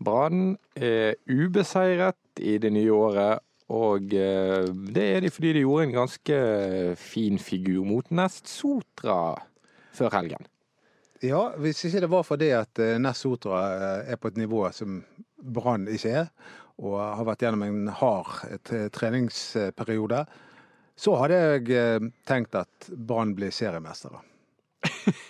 Brann er ubeseiret i det nye året, og eh, det er de fordi de gjorde en ganske fin figur mot Nest Sotra før helgen. Ja, hvis ikke det var fordi det at Nest Sotra eh, er på et nivå som Brann ikke er, og har vært gjennom en hard eh, treningsperiode, så hadde jeg eh, tenkt at Brann blir seriemestere.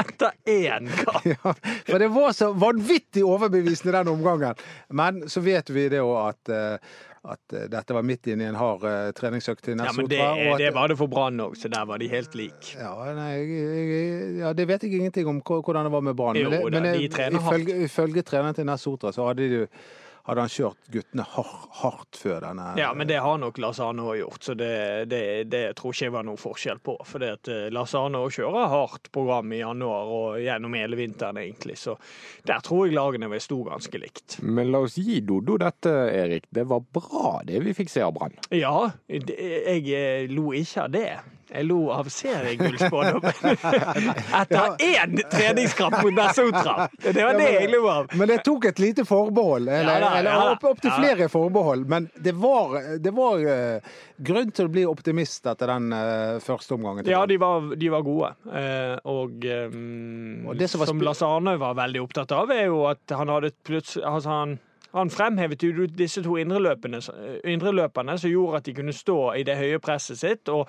Etter én kamp! Ja, for det var så vanvittig overbevisende den omgangen. Men så vet vi det òg at, eh, at eh, dette var midt inne i en hard uh, treningsøkt til Ja, men det, at- det var det for Brann òg, så der var de helt like. Ja, ja, det vet jeg ingenting om hvordan det var med Brann. Jo Men, det- men de trener ifølge, ifølge treneren til Nessotra så hadde, de, hadde han kjørt guttene har, hardt før denne Ja, men det har nok Lasano gjort, så det, det, det tror ikke jeg var noe forskjell på. For det at eh, òg kjører hardt program i januar og gjennom hele vinteren, egentlig. Så der tror jeg lagene vil stå ganske likt. Men la oss gi Dodo dette, Erik. Det var bra det vi fikk se av Brann. Ja, det- jeg eh, lo ikke av det. Jeg lo av seriegullspådommen. Etter én treningskamp mot Nessotra! Det var det jeg lo av. Men det tok et lite forbehold, eller, eller da. opp, flere forbehold. Men det var, det var eh, grunn til å bli optimist etter den eh, første omgangen. Ja, de var, de var gode. Eh, og um, Og det som som Lars Arne var veldig opptatt av, er jo at han hadde plutselig altså han, han fremhevet jo disse to indreløperne, indreløperne som gjorde at de kunne stå i det høye presset sitt. og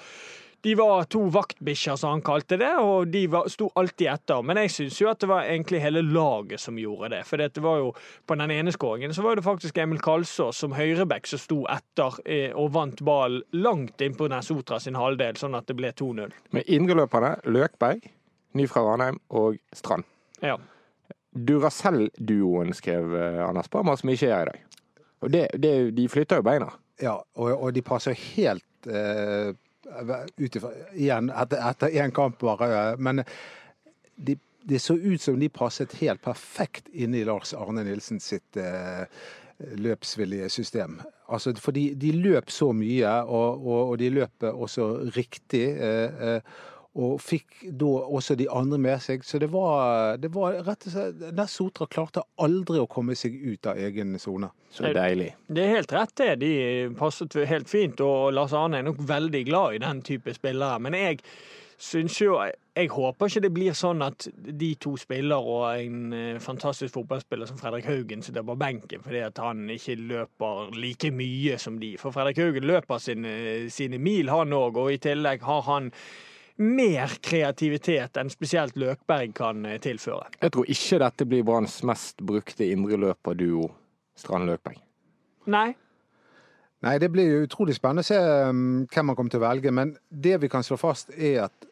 de var to vaktbikkjer, som han kalte det, og de var, sto alltid etter. Men jeg syns jo at det var egentlig hele laget som gjorde det. For det var jo, på den ene skåringen så var det faktisk Emil Kalsås som høyrebekk som sto etter eh, og vant ballen langt innpå Nesotra sin halvdel, sånn at det ble 2-0. Med indreløperne Løkberg, ny fra Ranheim og Strand. Ja. Duracell-duoen skrev eh, Anders Barmer, som ikke er her i dag. Og det, det, de flytter jo beina. Ja, og, og de passer helt uh, Igjen, etter, etter én kamp bare. Men de, det så ut som de passet helt perfekt inn i Lars Arne Nilsen sitt eh, løpsvillige system. Altså, fordi de løp så mye, og, og, og de løp også riktig. eh, eh, og fikk da også de andre med seg. Så det var, det var rett og slett Ness Sotra klarte aldri å komme seg ut av egen sone. Så deilig. Det er helt rett, det. De passet helt fint, og Lars Arne er nok veldig glad i den type spillere. Men jeg syns jo Jeg håper ikke det blir sånn at de to spiller og en eh, fantastisk fotballspiller som Fredrik Haugen sitter på benken fordi at han ikke løper like mye som de. For Fredrik Haugen løper sine, sine mil, han òg, og i tillegg har han mer kreativitet enn spesielt Løkberg kan eh, tilføre. Jeg tror ikke dette blir Branns mest brukte indreløperduo, Strand Løkberg. Nei, Nei, det blir utrolig spennende å se um, hvem man kommer til å velge. Men det vi kan slå fast, er at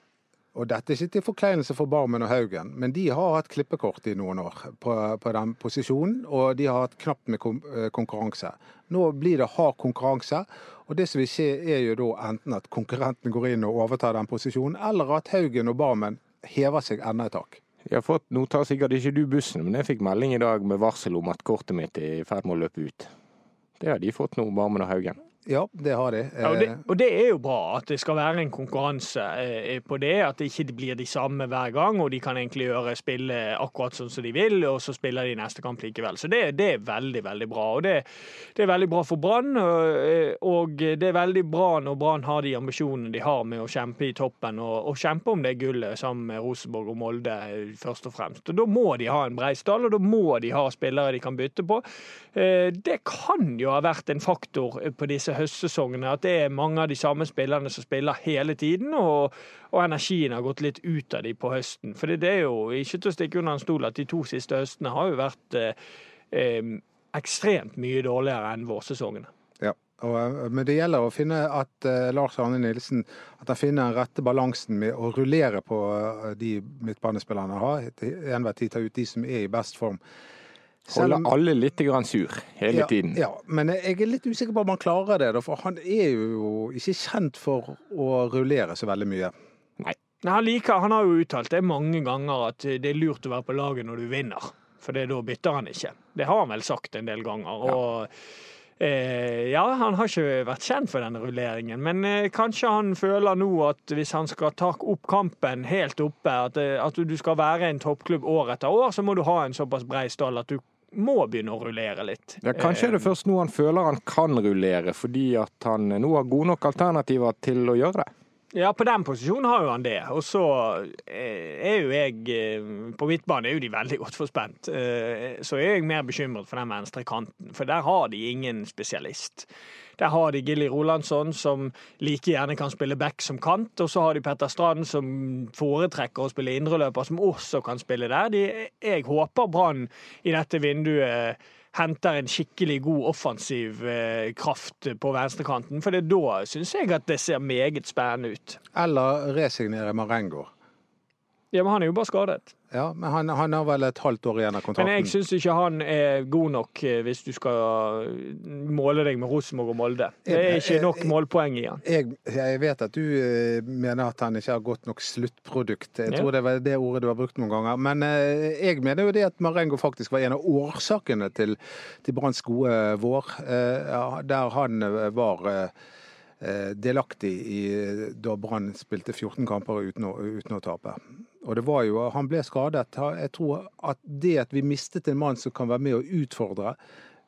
og dette er ikke til forkleinelse for Barmen og Haugen, men de har hatt klippekort i noen år på, på den posisjonen, og de har hatt knapt med eh, konkurranse. Nå blir det hard konkurranse, og det som vil skje er jo da enten at konkurrenten går inn og overtar den posisjonen, eller at Haugen og Barmen hever seg enda et tak. Jeg har fått, Nå tar sikkert ikke du bussen, men jeg fikk melding i dag med varsel om at kortet mitt er i ferd med å løpe ut. Det har de fått nå, Barmen og Haugen. Ja, det har de. Ja, og, det, Eh, og det er jo bra at det skal være en konkurranse eh, på det. At det ikke blir de samme hver gang, og de kan egentlig gjøre spille akkurat sånn som de vil, og så spiller de neste kamp likevel. Så det, det er veldig, veldig bra. Og det, det er veldig bra for Brann, og, og det er veldig bra når Brann har de ambisjonene de har med å kjempe i toppen, og, og kjempe om det gullet sammen med Rosenborg og Molde, eh, først og fremst. Og da må de ha en brei stall, og da må de ha spillere de kan bytte på. Eh, Det kan jo ha vært en faktor på disse høstsesongene at det er mange av de samme spillerne som spiller hele tiden, og, og energien har gått litt ut av de på høsten. For det er jo ikke til å stikke under en stol at de to siste høstene har jo vært eh, ekstremt mye dårligere enn vårsesongene. Ja, og, eh, men det gjelder å finne at eh, Lars Arne Nilsen at han finner den rette balansen med å rullere på eh, de midtbanespillerne har. Til enhver tid ta ut de som er i best form. Selv Holder alle litt grann sur hele ja, tiden. Ja, men jeg er litt usikker på om han klarer det, for han er jo ikke kjent for å rullere så veldig mye. Nei, Han, liker, han har jo uttalt det mange ganger at det er lurt å være på laget når du vinner. For det, da bytter han ikke. Det har han vel sagt en del ganger. Og Eh, ja, han har ikke vært kjent for denne rulleringen, men eh, kanskje han føler nå at hvis han skal ta opp kampen helt oppe, at, eh, at du skal være en toppklubb år etter år, så må du ha en såpass brei stall at du må begynne å rullere litt. Ja, kanskje er det først nå han føler han kan rullere, fordi at han nå har gode nok alternativer til å gjøre det. Ja, på den posisjonen har jo han det. Og så eh, er jo jeg eh, På midtbanen er jo de veldig godt forspent. Eh, så er jeg mer bekymret for den venstre kanten, for der har de ingen spesialist. Der har de Gilly Rolandsson, som like gjerne kan spille back som kant. Og så har de Petter Strand, som foretrekker å spille indreløper, som også kan spille der. De, jeg håper Brann i dette vinduet henter en skikkelig god offensiv eh, kraft på venstrekanten. For da syns jeg at det ser meget spennende ut. Eller resignere Marengo. Ja, men han er jo bare skadet. Ja, men han, han har vel et halvt år igjen av kontrakten. Men jeg syns ikke han er god nok eh, hvis du skal måle deg med Rosenborg og Molde. Det er ikke nok målpoeng i han. Jeg, jeg vet at du eh, mener at han ikke har godt nok sluttprodukt. Jeg tror det var det ordet du har brukt noen ganger. Men eh, jeg mener jo det at Marengo faktisk var en av årsakene til, til Branns gode vår. Der han var delaktig i da Brann spilte 14 kamper uten å, uten å tape. Og det var jo, Han ble skadet. Jeg tror at det at vi mistet en mann som kan være med å utfordre,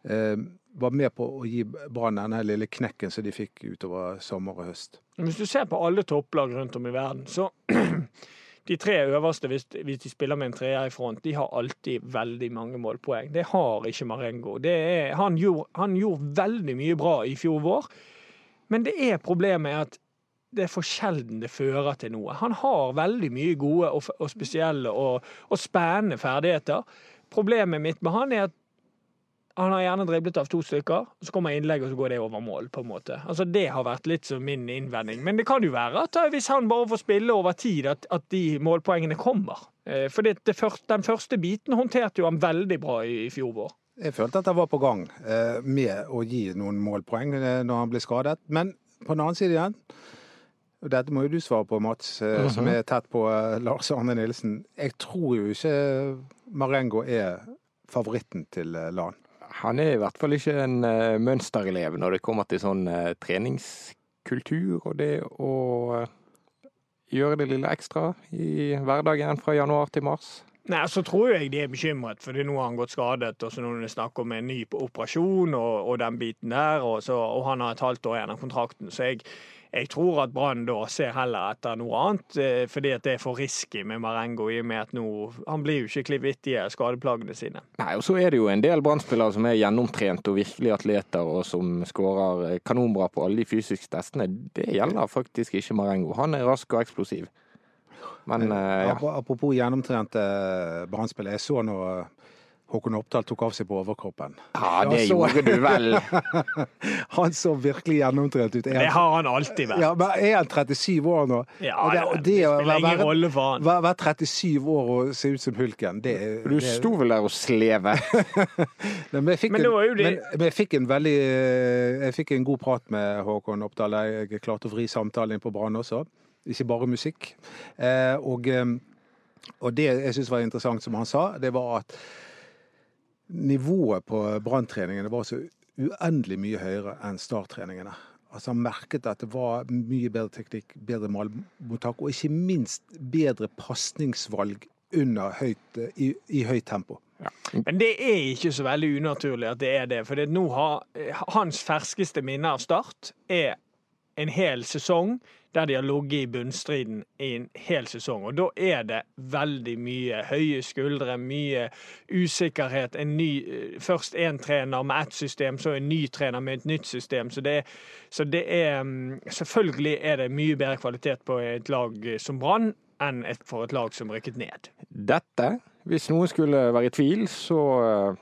eh, var med på å gi Brann denne lille knekken som de fikk utover sommer og høst. Hvis du ser på alle topplag rundt om i verden, så de tre øverste, hvis de spiller med en treer i front, de har alltid veldig mange målpoeng. Det har ikke Marengo. Er, han, gjorde, han gjorde veldig mye bra i fjor vår, men det er problemet at det er for sjelden det fører til noe. Han har veldig mye gode og, og spesielle og, og, spennende ferdigheter. Problemet mitt med han er at han har gjerne driblet av to stykker, så kommer innlegget, og så går det over mål. på en måte. Altså Det har vært litt som min innvending. Men det kan jo være at eh, hvis han bare får spille over tid, at, at de målpoengene kommer. Eh, for den første biten håndterte jo han veldig bra i, i fjor vår. Jeg følte at han var på gang eh, med å gi noen målpoeng eh, når han ble skadet. Men på den annen side igjen dette må jo du svare på, Mats, uh -huh. som er tett på Lars Arne Nilsen. Jeg tror jo ikke Marengo er favoritten til LAN. Han er i hvert fall ikke en mønsterelev når det kommer til sånn treningskultur og det å gjøre det lille ekstra i hverdagen fra januar til mars. Nei, Så tror jeg de er bekymret, for nå har han gått skadet. og så det er snakk om en ny operasjon og, og den biten der, og, så, og han har et halvt år igjen av kontrakten. Så jeg, jeg tror at Brann da ser heller etter noe annet, eh, fordi at det er for risky med Marengo. i og med at nå, Han blir jo ikke kvitt i skadeplagene sine. Nei, og Så er det jo en del Brann-spillere som er gjennomtrent og virkelig atleter, og som skårer eh, kanonbra på alle de fysiske testene. Det gjelder faktisk ikke Marengo. Han er rask og eksplosiv. Men, Men ja. Apropos gjennomtrente Brann-spillere. Jeg så nå Håkon Oppdal tok av seg på overkroppen. Ja, det så... gjorde du vel. han så virkelig gjennomtrent ut. Det har han alltid vært. Ja, men Er han 37 år nå? Ja, det, det, det spiller ingen rolle for han. Være 37 år og se ut som Hulken, det Du det... sto vel der og sleve? men, jeg fikk, men, en, men, men jeg fikk en veldig Jeg fikk en god prat med Håkon Oppdal. Jeg klarte å vri samtalen inn på Brann også, ikke bare musikk. Eh, og, eh, og det jeg syns var interessant, som han sa, det var at nivået på branntreningene var så uendelig mye høyere enn starttreningene. Altså Han merket at det var mye bedre teknikk, bedre malmottak, og ikke minst bedre pasningsvalg i, i høyt tempo. Ja. Men det er ikke så veldig unaturlig at det er det. For nå har, hans ferskeste minne av Start er en hel sesong der de har ligget i bunnstriden i en hel sesong. Og da er det veldig mye høye skuldre, mye usikkerhet. Ny, eh, først én trener med ett system, så en ny trener med et nytt system. Så det, så det er mm, Selvfølgelig er det mye bedre kvalitet på et lag som Brann enn for et lag som rykket ned. Dette, hvis noen skulle være i tvil, så eh,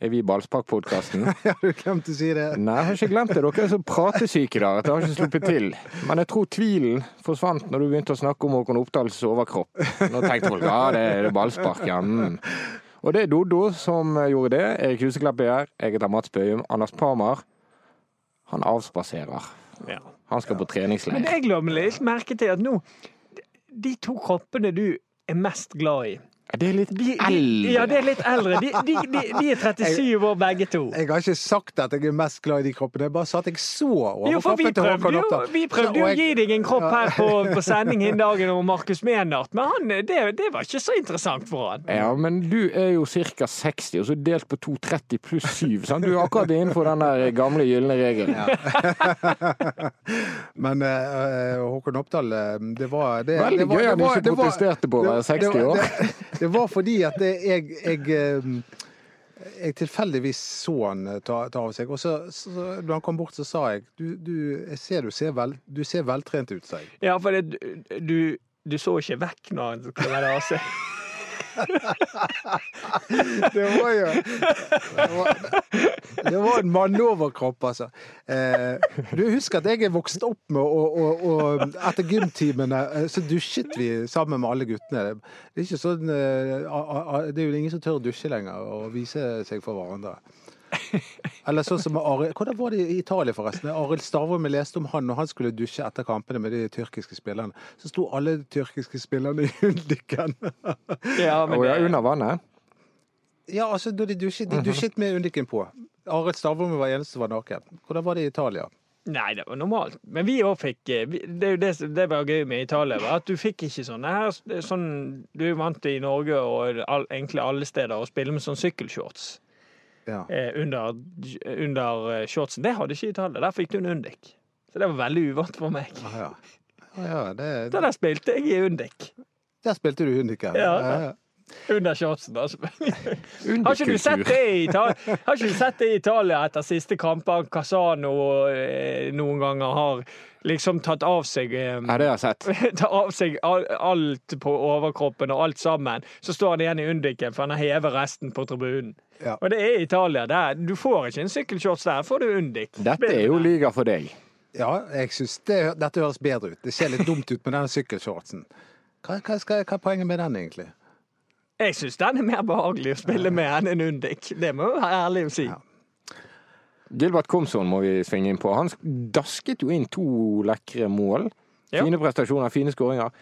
er vi i Ballsparkpodkasten? ja, du glemte å si det? Nei, jeg har ikke glemt det. Dere er så pratesyke der at jeg har ikke sluppet til. Men jeg tror tvilen forsvant når du begynte å snakke om Håkon Oppdals overkropp. Nå tenkte folk ja, det er ballspark, ja. Mm. Og det er Doddo som gjorde det. Erik Huseklepp er her. Jeg heter Mats Bøyum. Anders Parmar, han avspaserer. Ja. Han skal på treningsleir. Men jeg la litt merke til at nå De to kroppene du er mest glad i Det er litt De, eldre. ja, det er litt eldre. De, de, de, er 37 år begge to. Jeg har ikke sagt at jeg er mest glad i de kroppene, jeg bare sa at jeg så overkroppen til Håkon Oppdal. vi prøvde jo å gi deg en kropp her på, på sending den dagen om Markus Menart, men han, det, det var ikke så interessant for han. Ja, men du er jo ca. 60, og så delt på 230 pluss 7. Sant? Du er akkurat innenfor den der gamle gylne regelen. Men uh, Håkon Oppdal, eh, det var det, Veldig det var, gøy han ikke protesterte på å være det- 60 det var- år. Det, det var fordi at jeg, jeg eh, jeg tilfeldigvis så han eh, ta, ta av seg, og så, så da han kom bort, så sa jeg du, du jeg ser du ser, vel, du ser veltrent ut, sa jeg. Ja, for det, du, du så ikke vekk når han skulle av seg. Det var jo Det var, en mannoverkropp, altså. Eh, du husker at jeg er vokst opp med og etter gymtimene eh, så dusjet vi sammen med alle guttene. Det er sånn eh, Det er jo ingen som tør å dusje lenger og vise seg for hverandre. Eller sånn som Arild Hvordan var det i Italia, forresten? Arild Stavrum, vi leste om han når han skulle dusje etter kampene med de tyrkiske spillerne. Så sto alle de tyrkiske spillerne i undiken. Ja, men Og ja, under vannet. Ja, altså, da de dusjet, de dusjet med undiken på. Arild Stavrum var eneste som var naken. Hvordan var det i Italia? nei, det var normalt. Men vi òg fikk eh, Det er jo det som det var gøy med Italia, var at du fikk ikke sånne her sånn, Du er vant til i Norge og all, egentlig alle steder å spille med sånn sykkelshorts Ja. eh, under, under eh, shortsen. Det hadde ikke Italia. Der fikk du en undik. Så det var veldig uvant for meg. Ah, ja. Ah, ja, det, det... der spilte jeg i undik. der spilte du undiken. Ja. ja. Under shortsen, altså. Har ikke du sett det i Italia, har ikke du sett det i Italia etter siste kamper? Casano eh, noen ganger har liksom tatt av seg eh, Ja, det har jeg sett. tar av seg alt på overkroppen og alt sammen. Så står han igjen i undiken, for han har hevet resten på tribunen. Ja. Og det er Italia. Der. Du får ikke en sykkelshorts der, får du undik. Dette er jo liga for deg. ja, jeg syns det, dette høres bedre ut. Det ser litt dumt ut med den sykkelshortsen. Hva, hva, skal, hva er poenget med den, egentlig? Jeg syns den er mer behagelig å spille med enn en undik. Det må jeg være ærlig å si. Ja. Gilbert Komson må vi svinge inn på. Han dasket jo inn to lekre mål. Ja. Fine prestasjoner, fine skåringer.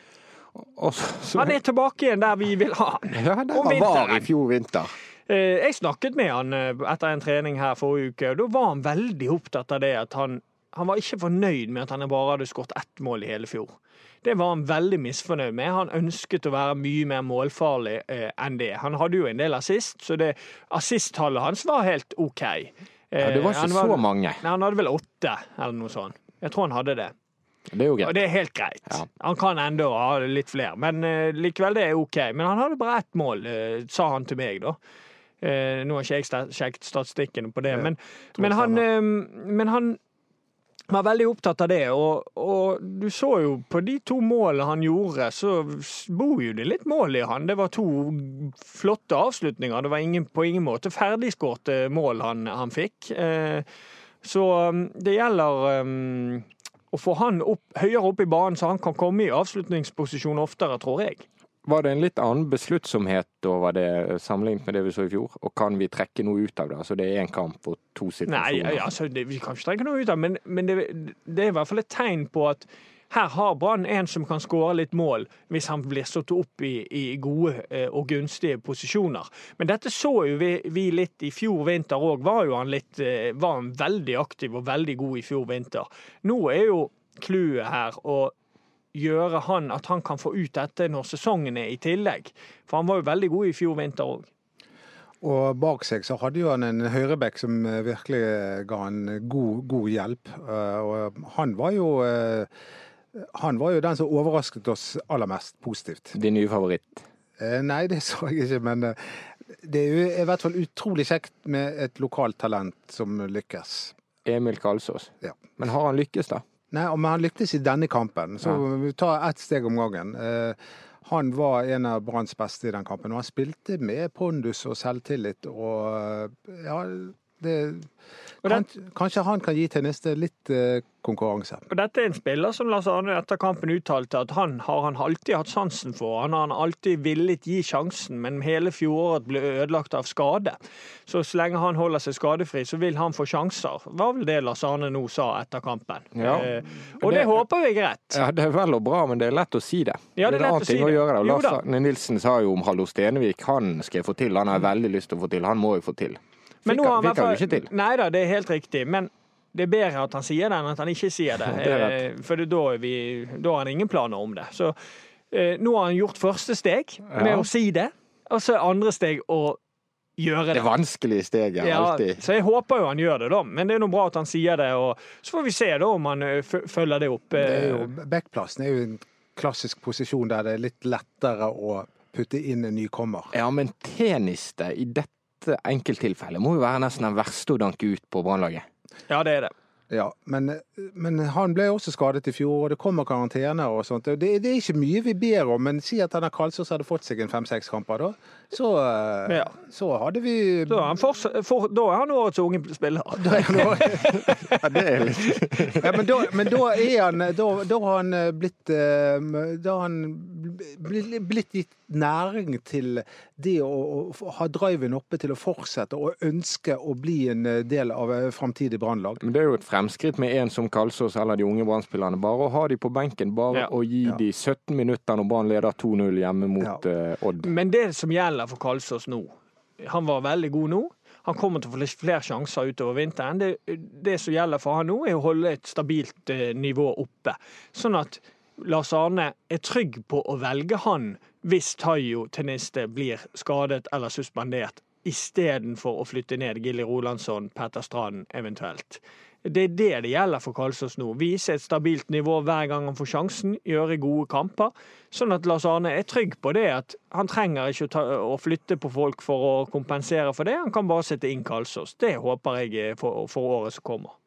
Han er tilbake igjen der vi vil ha han. ja, der han var i fjor vinter. Eh, Jeg snakket med han eh, etter en trening her forrige uke, og da var han veldig opptatt av det at han, han var ikke fornøyd med at han bare hadde skåret ett mål i hele fjor. Det var han veldig misfornøyd med. Han ønsket å være mye mer målfarlig eh, enn det. Han hadde jo en del assist, så det assisttallet hans var helt OK. Ja, det var ikke var, så mange. Nei, han hadde vel åtte, eller noe sånt. Jeg tror han hadde det. Det er jo greit. Og det er helt greit. Ja. Han kan enda ha litt flere, men eh, likevel, det er OK. Men han hadde bare ett mål, eh, sa han til meg, da. Eh, nå har ikke jeg sjekket statistikken på det, men, men, han, eh, men han var veldig opptatt av det, og, og du så jo på de to målene han gjorde, så bor jo det litt mål i han. Det var to flotte avslutninger. Det var ingen, på ingen måte ferdigskårte mål han, han fikk. Eh, så um, det gjelder eh, å få han opp, høyere opp i banen, så han kan komme i avslutningsposisjon oftere, tror jeg. Var det en litt annen besluttsomhet over det sammenlignet med det vi så i fjor? Og kan vi trekke noe ut av det? Altså det er én kamp og to Nei, situasjoner. altså, det, vi kan ikke trekke noe ut av men, men det, det er i hvert fall et tegn på at her har Brann en som kan skåre litt mål, hvis han blir satt opp i, i gode eh, og gunstige posisjoner. Men dette så jo vi, vi litt i fjor vinter òg. Var han litt eh, Var han veldig aktiv og veldig god i fjor vinter. Nå er jo clouet her å gjøre han at han kan få ut dette når sesongen er i tillegg. For han var jo veldig god i fjor vinter òg. Og bak seg så hadde jo han en høyreback som eh, virkelig ga han god, god hjelp. Eh, Og han var jo eh, han var jo den som overrasket oss aller mest positivt. Din nye favoritt. Eh, Nei, det så jeg ikke, men eh, det er jo i hvert fall utrolig kjekt med et lokalt talent som lykkes. Emil Kalsås. Ja. Men har han lykkes, da? Nei, men han lyktes i denne kampen, så vi tar ett steg om gangen. Eh, Han var en av Branns beste i den kampen, og han spilte med pondus og selvtillit. Og eh, ja, Det, kan, det- kanskje, han kan gi til neste litt eh, konkurranse. Og dette er en spiller som Lars Arne etter kampen uttalte at han har han alltid hatt sansen for. Han har han alltid villet gi sjansen, men hele fjoråret ble ødelagt av skade. Så så lenge han holder seg skadefri, så vil han få sjanser. Var vel det Lars Arne nå sa etter kampen. Ja. Eh, og det Det- håper vi er greit. Ja, Det er vel og bra, men det er lett å si det. Ja, det er en annen annen å si ting å gjøre det. Lars Arne Nilsen sa jo om Hallo Stenevik, han skal jeg få til. Han har veldig lyst til å få til. Han må jo få til. Men nå har han han fikk han jo ikke til. Nei da, det er helt riktig. Men det er bedre at han sier det enn at han ikke sier det. Det er. Eh, For da, er vi, da har han ingen planer om det. Så eh, nå har han gjort første steg med Ja. å si det, og så er andre steg å gjøre Det det. vanskelige steget, Ja, alltid. så jeg håper jo han gjør det, da. Men det er noe bra at han sier det, og så får vi se da om han eh, f- følger det opp. Det jo, Backplassen er jo en klassisk posisjon der det er litt lettere å putte inn en nykommer. Ja, men teniste i dette enkelttilfellet må jo være nesten den verste å danke ut på Brannlaget. Ja, det er det. Ja, men, men han ble også skadet i fjor, og det kommer karantener og sånt. Det, det er ikke mye vi ber om, men si at denne Kalsås hadde fått seg en fem-seks kamper, da. Så, eh, Ja. så hadde vi Da er han, for, for, da er han årets unge spiller. Da er han Ja, det er litt ja, men, da, men da er han Da, da har han eh, blitt eh, Da har han blitt, blitt gitt næring til det å, å ha driven oppe til å fortsette og ønske å bli en eh, del av eh, framtidig brannlag. Men det er jo et fremskritt med en som Kalsås eller de unge Brann-spillerne. Bare å ha de på benken, bare Ja. å gi Ja. de 17 minutter når Brann leder 2-0 hjemme mot eh, Odd. Men det som gjelder for Kalsås nå Han var veldig god nå. Han kommer til å få flere sjanser utover vinteren. Det, det som gjelder for han nå, er å holde et stabilt nivå oppe. Sånn at Lars Arne er trygg på å velge han hvis Tayo Tenniste blir skadet eller suspendert, istedenfor å flytte ned Gilly Rolandsson, Petter Stranden eventuelt. Det er det det gjelder for Kalsås nå. Vise et stabilt nivå hver gang han får sjansen, gjøre gode kamper. Sånn at Lars Arne er trygg på det at han trenger ikke å, ta, å flytte på folk for å kompensere for det. Han kan bare sette inn Kalsås. Det håper jeg for, for året som kommer.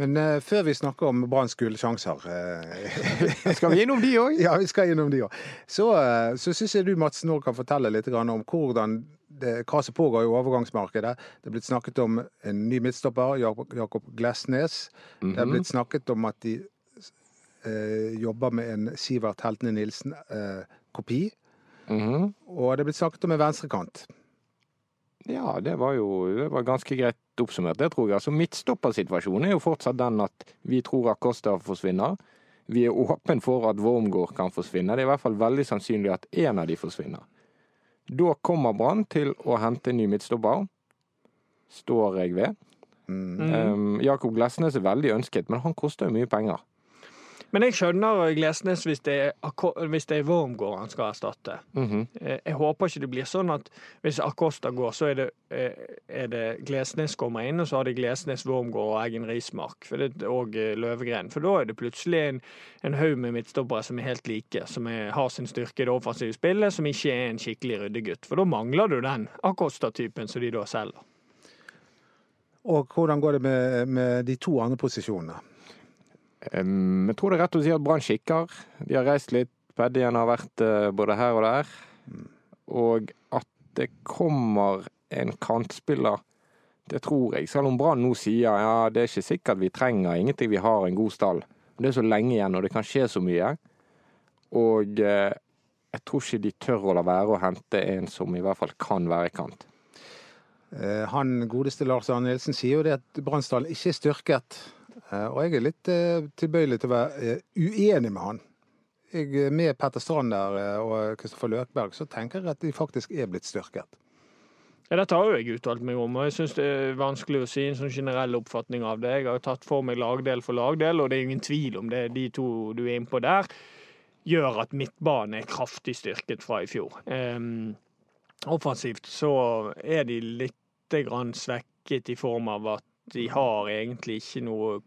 Men uh, før vi snakker om Branns gullsjanser uh, Skal vi innom de òg? Ja, vi skal innom de òg. Så, uh, så syns jeg du, Mats, nå kan fortelle litt om hvordan det, hva som pågår i overgangsmarkedet. Det er blitt snakket om en ny midtstopper, Jakob Glesnes. Det er blitt snakket om at de eh, jobber med en Sivert Heltene Nilsen-kopi. Mhm. og det er blitt snakket om en venstrekant. Ja, det var jo det var ganske greit oppsummert, det tror jeg. Altså, Midtstoppersituasjonen er jo fortsatt den at vi tror Acosta forsvinner. Vi er åpen for at Wormgård kan forsvinne. Det er i hvert fall veldig sannsynlig at én av de forsvinner. Da kommer Brann til å hente en ny midtstopper. Står jeg ved. Mm. Um, Jakob Glesnes er veldig ønsket, men han koster jo mye penger. Men jeg skjønner Glesnes hvis det er, Ako- hvis det er Wormgård han skal erstatte. Mm -hmm. Jeg håper ikke det blir sånn at hvis Acosta går, så er det, eh, er det Glesnes kommer inn, og så har de Glesnes, Wormgård og Eggen Rismark for det, og eh, Løvegren. For da er det plutselig en, en haug med midtstoppere som er helt like, som er, har sin styrke i det offensive spillet, som ikke er en skikkelig ryddegutt. For da mangler du den Acosta-typen som de da selger. Og hvordan går det med, med de to andre posisjonene? Um, jeg tror det er rett å si at Brann kikker. De har reist litt. Paddyen har vært eh, både her og der. Og at det kommer en kantspiller, det tror jeg. Selv om Brann nå sier ja, det er ikke sikkert vi trenger ingenting, vi har en god stall. Det er så lenge igjen, og det kan skje så mye. Og eh, jeg tror ikke de tør å la være å hente en som i hvert fall kan være kant. Eh, Han godeste Lars Arne Nilsen sier jo det at Brannsdalen ikke er styrket. Eh, Og jeg er litt eh, tilbøyelig til å være eh, uenig med han. Jeg, med Petter Strand der eh, og Kristoffer Løkberg så tenker jeg at de faktisk er blitt styrket. Ja, dette har jo jeg uttalt meg om, og jeg syns det er vanskelig å si en sånn generell oppfatning av det. Jeg har tatt for meg lagdel for lagdel, og det er ingen tvil om det. De to du er innpå der, gjør at midtbanen er kraftig styrket fra i fjor. Um, offensivt så er de litt grann svekket i form av at de har egentlig ikke noe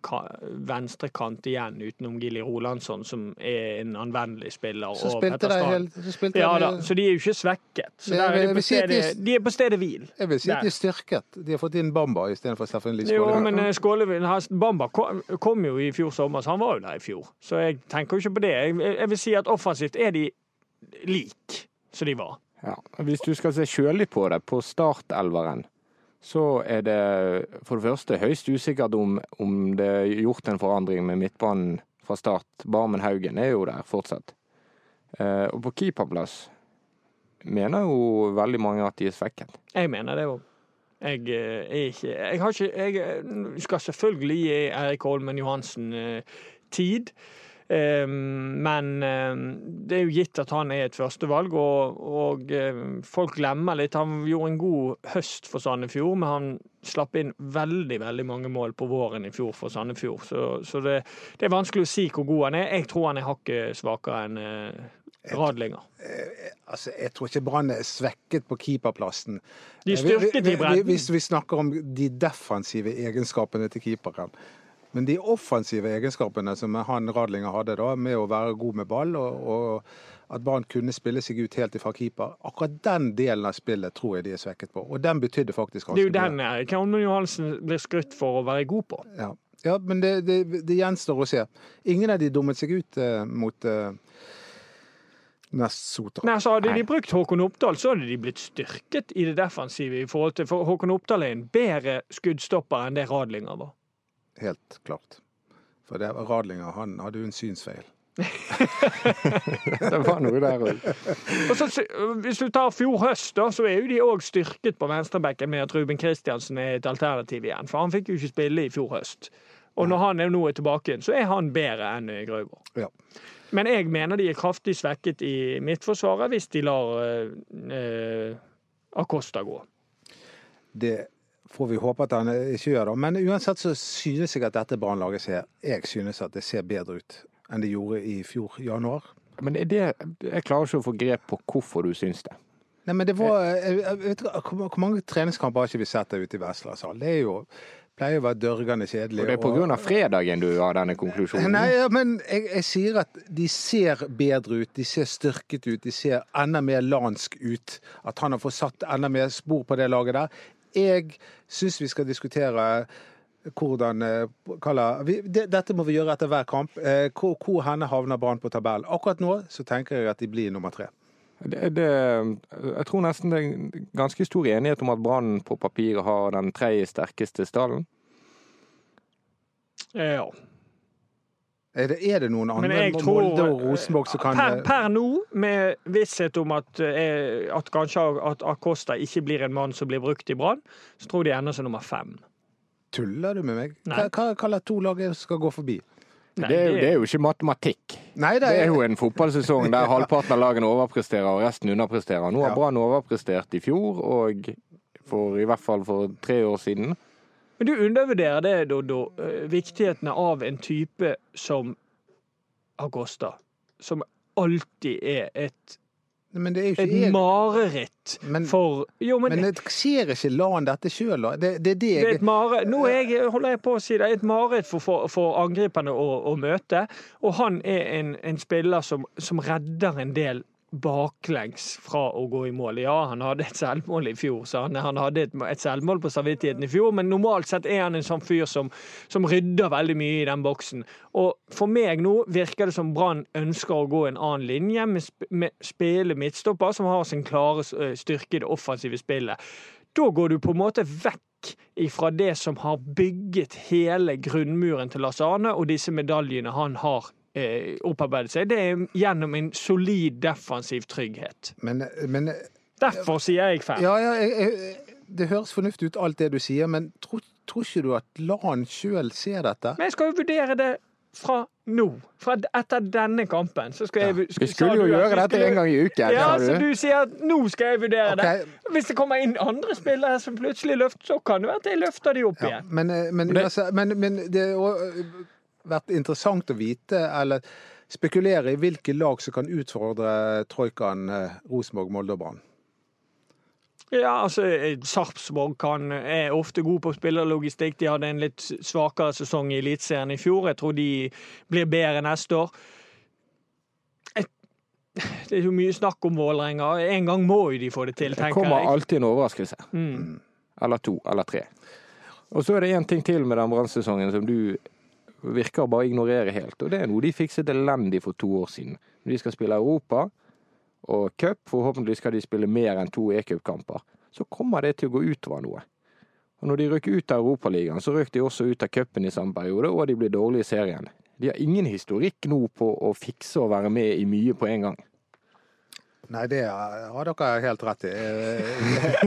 venstrekant igjen utenom Gilly Rolandsson, som er en anvendelig spiller. Så spilte de helt så spilte Ja da, så de er jo ikke svekket. Så Men der er jeg de, de- stedet, de er på stedet hvil. Jeg vil si at de er styrket. De har fått inn Bamba istedenfor Steffen Lie Jo, Skålevik. men Skålevin, Bamba kom, kom jo i fjor sommer, så han var jo der i fjor. Så jeg tenker jo ikke på det. Jeg, jeg vil si at offensivt er de lik som de var. Ja. Hvis du skal se kjølig på det, på startelveren, så er det for det første høyst usikkert om, om det er gjort en forandring med midtbanen fra start. Barmen Haugen er jo der fortsatt. Eh, og på keeperplass mener jo veldig mange at de er svekket. Jeg mener det òg. Jeg eh, er ikke Jeg har ikke Jeg eh, skal selvfølgelig gi Erik Holmen Johansen eh, tid. Eh, men eh, det er jo gitt at han er et førstevalg, og, og eh, folk glemmer litt. Han gjorde en god høst for Sandefjord, men han slapp inn veldig veldig mange mål på våren i fjor for Sandefjord. Så, så det, det er vanskelig å si hvor god han er. Jeg tror han er hakket svakere enn eh, Radlinger. Altså, jeg tror ikke Brann er svekket på keeperplassen. De styrket i bredden. Hvis vi snakker om de defensive egenskapene til keeperen. Men de offensive egenskapene som han Radlinger hadde, da, med å være god med ball, og, og at Brann kunne spille seg ut helt ifra keeper, akkurat den delen av spillet tror jeg de er svekket på. Og den betydde faktisk Det er jo ganske den Eirik Johansen blir skrytt for å være god på. Ja, ja men det, det, det gjenstår å se. Ingen av de dummet seg ut eh, mot eh, Nest Sotra. Nei, så Hadde Nei. de brukt Håkon Oppdal, så hadde de blitt styrket i det defensive. i forhold til, For Håkon Oppdal er en bedre skuddstopper enn det Radlinger var. Helt klart. For det, Radlinger han hadde jo en synsfeil. Det var noe der òg. Hvis du tar fjor høst, da, så er jo de òg styrket på venstrebekken med at Ruben Kristiansen er et alternativ igjen. For han fikk jo ikke spille i fjor høst. Og når han er nå er tilbake igjen, så er han bedre enn eh, Grøver. Ja. Men jeg mener de er kraftig svekket i midtforsvaret hvis de lar eh, eh, Acosta gå. Det får vi håpe at han ikke gjør, det. Men uansett så synes jeg at dette Brannlaget ser Jeg synes at det ser bedre ut enn det gjorde i fjor januar. Men er det, jeg klarer ikke å få grep på hvorfor du syns det. Nei, men det var jeg, vet, Hvor mange treningskamper har ikke vi sett der ute i hall? Det er jo pleier å være dørgende kjedelig. Og det er av fredagen du har denne konklusjonen? Nei, ja, men jeg, jeg sier at de ser bedre ut, de ser styrket ut, de ser enda mer lansk ut. At han har fått satt enda mer spor på det laget der. Jeg syns vi skal diskutere hvordan eh, vi, det, Dette må vi gjøre etter hver kamp. Eh, Hvor, hvor henne havner Brann på tabellen? Akkurat nå så tenker jeg at de blir nummer tre. Det, det, jeg tror nesten det er ganske stor enighet om at Brann på papiret har den tredje sterkeste stallen. Ja. Er det, er det noen andre, enn Molde og Rosenborg, som kan per, per nå, med visshet om at, eh, at kanskje at Acosta ikke blir en mann som blir brukt i Brann, så tror jeg de ender som nummer fem. Tuller du med meg? Nei. Hva, hva to lag skal gå forbi? Nei, det, er, jo- det er jo ikke matematikk. Nei, Det er jo en fotballsesong der halvparten av lagene overpresterer og resten underpresterer. Nå har Ja. Brann overprestert i fjor, og for, i hvert fall for tre år siden. Men du undervurderer det, Doddo, eh, viktigheten av en type som Agosta. Som alltid er et, Men det er jo et ikke jeg. mareritt Men- for Jo, men, Men jeg ser ikke LAN dette sjøl, da. Det, det det er et mare, nå jeg, holder jeg på å si det, et mareritt for, for, for angriperne å, å møte. Og han er en, en spiller som, som redder en del baklengs fra å gå i mål. Ja, han hadde et selvmål i fjor, så han, han hadde et, et selvmål på samvittigheten i fjor, men normalt sett er han en sånn fyr som, som rydder veldig mye i den boksen. Og for meg nå virker det som Brann ønsker å gå en annen linje, med, sp med spille midtstopper som har sin klare styrke i det offensive spillet. Da går du på en måte vekk ifra det som har bygget hele grunnmuren til Lars Arne, og disse medaljene han har eh, opparbeidet seg. Det er gjennom en solid defensiv trygghet. Men, men Derfor sier jeg fem. Ja, ja, jeg, jeg, det høres fornuftig ut alt det du sier, men tror, tror ikke du at LAN sjøl ser dette? Men jeg skal jo vurdere det fra nå. Fra etter denne kampen. Så skal jeg, Vi skulle jo gjøre dette en gang i uken. Ja, så du. sier at nå skal jeg vurdere okay. det. Hvis det kommer inn andre spillere som plutselig løfter, så kan det være at jeg løfter de opp Ja, igjen. men, eh, men, men, men det vært interessant å vite, eller spekulere i hvilke lag som kan utfordre troikaen eh, Rosenborg, Molde og Brann. Ja, altså, eh, Sarpsborg kan, er ofte god på spillerlogistikk. De hadde en litt svakere sesong i Eliteserien i fjor. Jeg tror de blir bedre neste år. Et- Det er jo mye snakk om Vålerenga. En gang må jo de få det til, tenker jeg. Det kommer alltid en overraskelse. Mm. Eller to, eller tre. Og så er det én ting til med den brannsesongen som du virker bare å ignorere helt. Og det er noe de fikset elendig for to år siden. Når de skal spille Europa og cup, forhåpentligvis skal de spille mer enn to e-cupkamper, så kommer det til å gå utover noe. Og når de røk ut av Europaligaen, så røk de også ut av cupen i samme periode, og de ble dårlige i serien. De har ingen historikk nå på å fikse og være med i mye på en gang. Nei, det har dere helt rett i.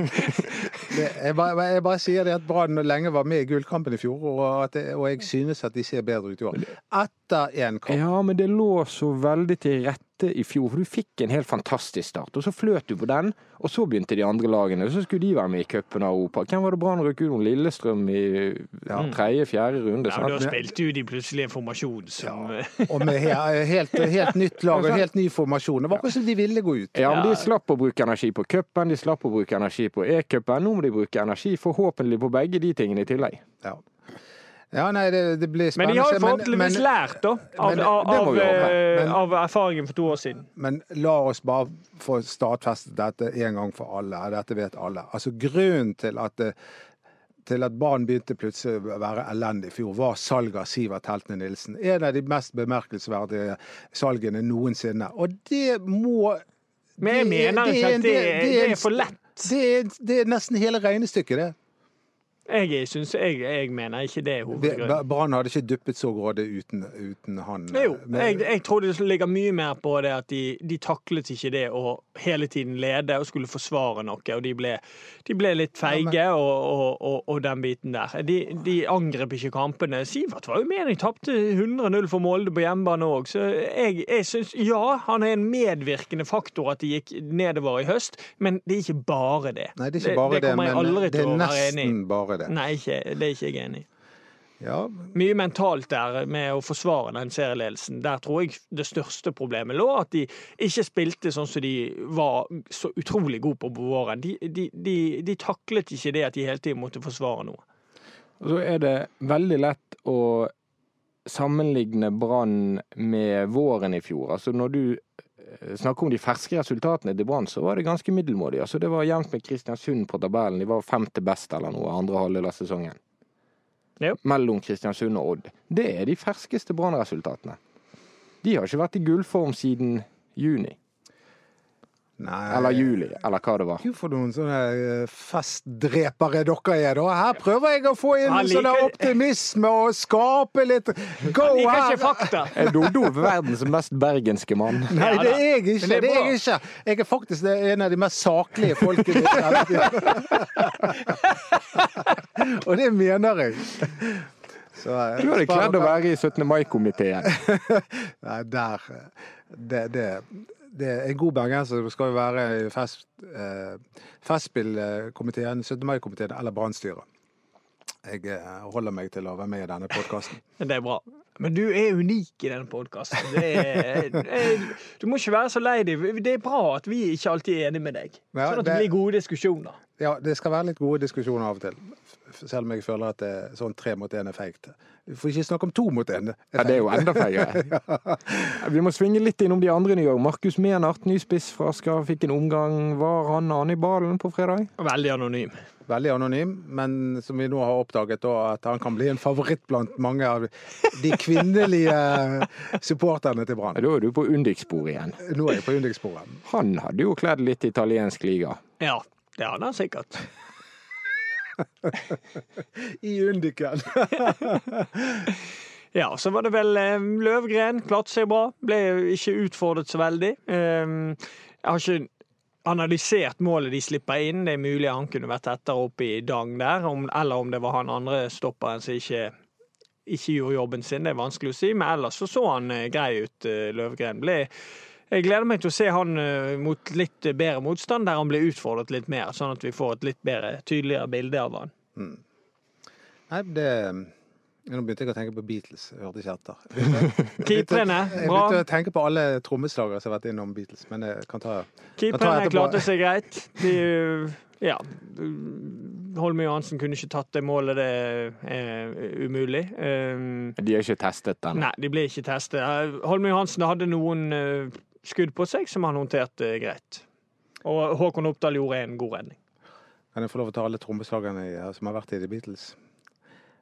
Det, jeg, bare, jeg, bare, sier det at Brann lenge var med i gullkampen i fjor, og, at, og, jeg synes at de ser bedre ut i år. Etter én kamp. Ja, men det lå så veldig til rette i fjor. For du fikk en helt fantastisk start, og så fløt du på den. Og så begynte de andre lagene, og så skulle de være med i cupen av Europa. Hvem var det Brann røk ut Lillestrøm i ja. tredje-fjerde runde? Ja, Da spilte jo de plutselig en formasjon som ja. Og med helt, helt, nytt lag og helt ny formasjon. Det var akkurat som de ville gå ut. Ja, men de slapp å bruke energi på cupen, de slapp å bruke energi på e-cupen. Nå må de bruke energi forhåpentlig på begge de tingene i tillegg. Ja. Ja, nei, det, det blir spennende. Men de har jo forhåpentligvis lært, da. Av, men, av, av, eh, men, av, erfaringen for to år siden. Men la oss bare få stadfestet dette en gang for alle. Dette vet alle. Altså Grunnen til at det, til at barn begynte plutselig å være elendig i fjor, var salget av Sivert Heltene Nilsen. En av de mest bemerkelsesverdige salgene noensinne. Og det må Men jeg mener ikke at det, det, det, er for lett. Det det er nesten hele regnestykket, det. Jeg, synes, jeg, jeg, mener ikke det er hovedgrunnen. Brann hadde ikke duppet så grådig uten, uten, han. Jo, jeg, jeg, tror det ligger mye mer på det at de, de, taklet ikke det å hele tiden lede og skulle forsvare noe, og de ble, de ble litt feige ja, men... og, og, og, og, den biten der. De, de angrep ikke kampene. Sivert var jo med, de tapte 100-0 for Molde på hjemmebane òg, så jeg, jeg syns ja, han er en medvirkende faktor at de gikk nedover i høst, men det er ikke bare det. Nei, det er ikke bare det, det, men det er nesten bare det. Nei, ikke, det er ikke jeg enig i. Ja. Mye mentalt der med å forsvare den serieledelsen. Der tror jeg det største problemet lå. At de ikke spilte sånn som de var så utrolig gode på på våren. De, de, de, de taklet ikke det at de hele tiden måtte forsvare noe. Og så er det veldig lett å sammenligne Brann med våren i fjor. Altså når du snakker om de ferske resultatene til Brann, så var det ganske middelmådig. Altså det var jevnt med Kristiansund på tabellen. De var femte best eller noe andre halvdel av sesongen Jo. mellom Kristiansund og Odd. Det er de ferskeste Brann-resultatene. De har ikke vært i gullform siden juni. Nei. Eller juli, eller hva det var. Gud, for noen sånne eh, festdrepere dere er, da. Her prøver jeg å få inn liker... sånn optimisme og skape litt go her. Jeg liker ikke fakta. Er Dodo verdens mest bergenske mann? Nei, det er jeg ikke. Det er jeg ikke. Jeg er faktisk en av de mest saklige folkene. og det mener jeg. Så, eh, du hadde kledd å være i 17. mai-komiteen. Nei, der det, det det er en god bergenser. Du skal jo være i fest, eh, Festspillkomiteen, 17. mai-komiteen eller Brannstyret. Jeg eh, holder meg til å være med i denne podkasten. Det er bra. Men du er unik i denne podkasten. Du må ikke være så lei deg. Det er bra at vi ikke alltid er enige med deg. Sånn at det blir gode diskusjoner. Ja, det skal være litt gode diskusjoner av og til. Selv om jeg føler at det sånn tre mot én er feigt. Vi får ikke snakke om to mot én. Ja, det er jo enda feigere. ja. Vi må svinge litt innom de andre nye òg. Markus Menart, ny spiss fra Asker, fikk en omgang. Var han an i ballen på fredag? Veldig anonym. Veldig anonym, men som vi nå har oppdaget, at han kan bli en favoritt blant mange av de kvinnelige supporterne til Brann. Da er du på Undik-sporet igjen. Nå er jeg på Undik-sporet. Han hadde jo kledd litt italiensk liga. Ja, det hadde han sikkert. I Undiken. ja, så var det vel eh, Løvgren. Klarte seg bra. Ble ikke utfordret så veldig. Ehm, jeg har ikke analysert målet de slipper inn. Det er mulig han kunne vært tettere oppe i Dang der, eller om det var han andre stopperen som ikke, ikke gjorde jobben sin. Det er vanskelig å si, men ellers så så han eh, grei ut, eh, Løvgren. Ble jeg gleder meg til å se han eh, mot litt bedre motstand, der han blir utfordret litt mer, sånn at vi får et litt bedre, tydeligere bilde av han. Mm. Nei, det nå begynte jeg å tenke på Beatles. Jeg hørte ikke etter. Keeperne, bra. Jeg begynte å tenke på alle trommeslagere som har vært innom Beatles, men jeg kan ta Keeperne klarte seg greit. De, ja. Holme Johansen kunne ikke tatt det målet, det er umulig. Um, de er ikke testet ennå? Nei, de ble ikke testet. Holme Johansen hadde noen skudd på seg som han håndterte greit. Og Håkon Oppdal gjorde en god redning. Kan jeg få lov å ta alle trommeslagerne som har vært i The Beatles?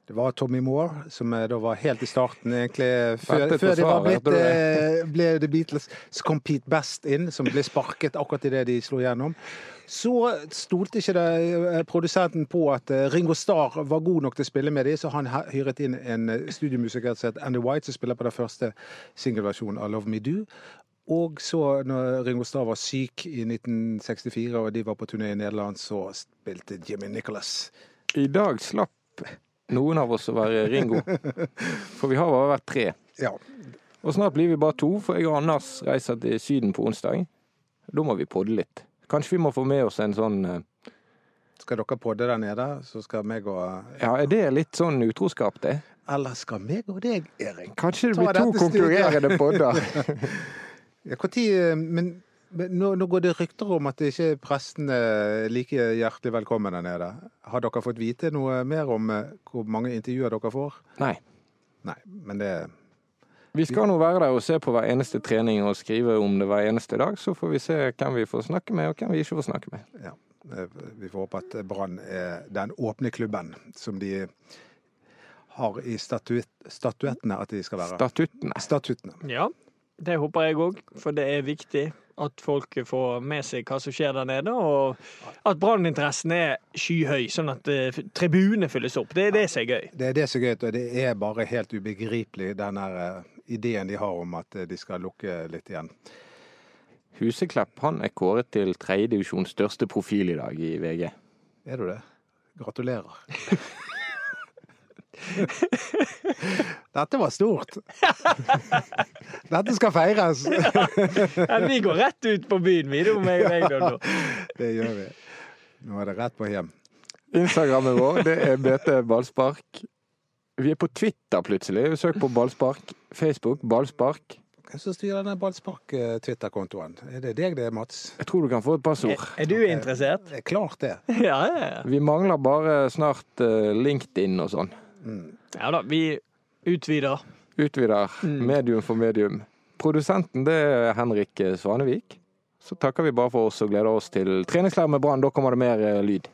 Det var Tommy Moore, som eh, da var helt i starten, egentlig. Før, før de var blitt, eh, ble The Beatles. Så kom Pete Best inn, som ble sparket akkurat idet de slo gjennom. Så stolte ikke det eh, produsenten på at Ringo Starr var god nok til å spille med dem, så han hyret inn en studiomusiker som het Andy White, som spiller på den første singelversjonen av Love Me Do. Og så, når Ringo Starr var syk i 1964, og de var på turné i Nederland, så spilte Jimmy Nicholas. I dag slapp noen av oss å være Ringo. For vi har bare vært tre. Ja. Og snart blir vi bare to, for jeg og Anders reiser til Syden på onsdag. Da må vi podde litt. Kanskje vi må få med oss en sånn eh, Skal dere podde der nede, så skal meg og Ja, er det litt sånn utroskap, det? Eller skal meg og deg, Erik? Kanskje det blir to konkurrerende podder. Ja, hvor tid, eh, men, men nå, nå går det rykter om at ikke prestene er like hjertelig velkommen der nede. Har dere fått vite noe mer om eh, hvor mange intervjuer dere får? Nei. Nei, men det Vi skal nå være der og se på hver eneste trening og skrive om det hver eneste dag. Så får vi se hvem vi får snakke med, og hvem vi ikke får snakke med. Ja. eh, Vi får håpe at Brann er den åpne klubben som de har i statuett, statuettene at de skal være. Statuttene. Statuttene. Ja, det håper jeg òg, for det er viktig at folk får med seg hva som skjer der nede, og at branninteressen er skyhøy, sånn at eh, tribunene fylles opp. Det er det som er gøy. Det er det som er gøy, og det er bare helt ubegripelig, den eh, ideen de har om at eh, de skal lukke litt igjen. Huseklepp han er kåret til tredjedivisjons største profil i dag i VG. Er du det? Gratulerer. Dette var stort. Dette skal feires. Ja, vi går rett ut på byen, vi, da, meg og deg. Det gjør vi. Nå er det rett på hjem. Instagrammen vår det er BT Ballspark. Vi er på Twitter plutselig. Søk på Ballspark. Facebook Ballspark. Hvem som styrer denne Ballspark-Twitter-kontoen? Er det deg det, Mats? Jeg tror du kan få et passord. Er du interessert? Det er klart det. Ja, ja, ja. Vi mangler bare snart eh, LinkedIn og sånn. Ja da, vi utvider. Utvider medium for medium. Produsenten det er Henrik Svanevik. Så takker vi bare for oss og gleder oss til treningsklær med Brann. Da kommer det mer eh, lyd.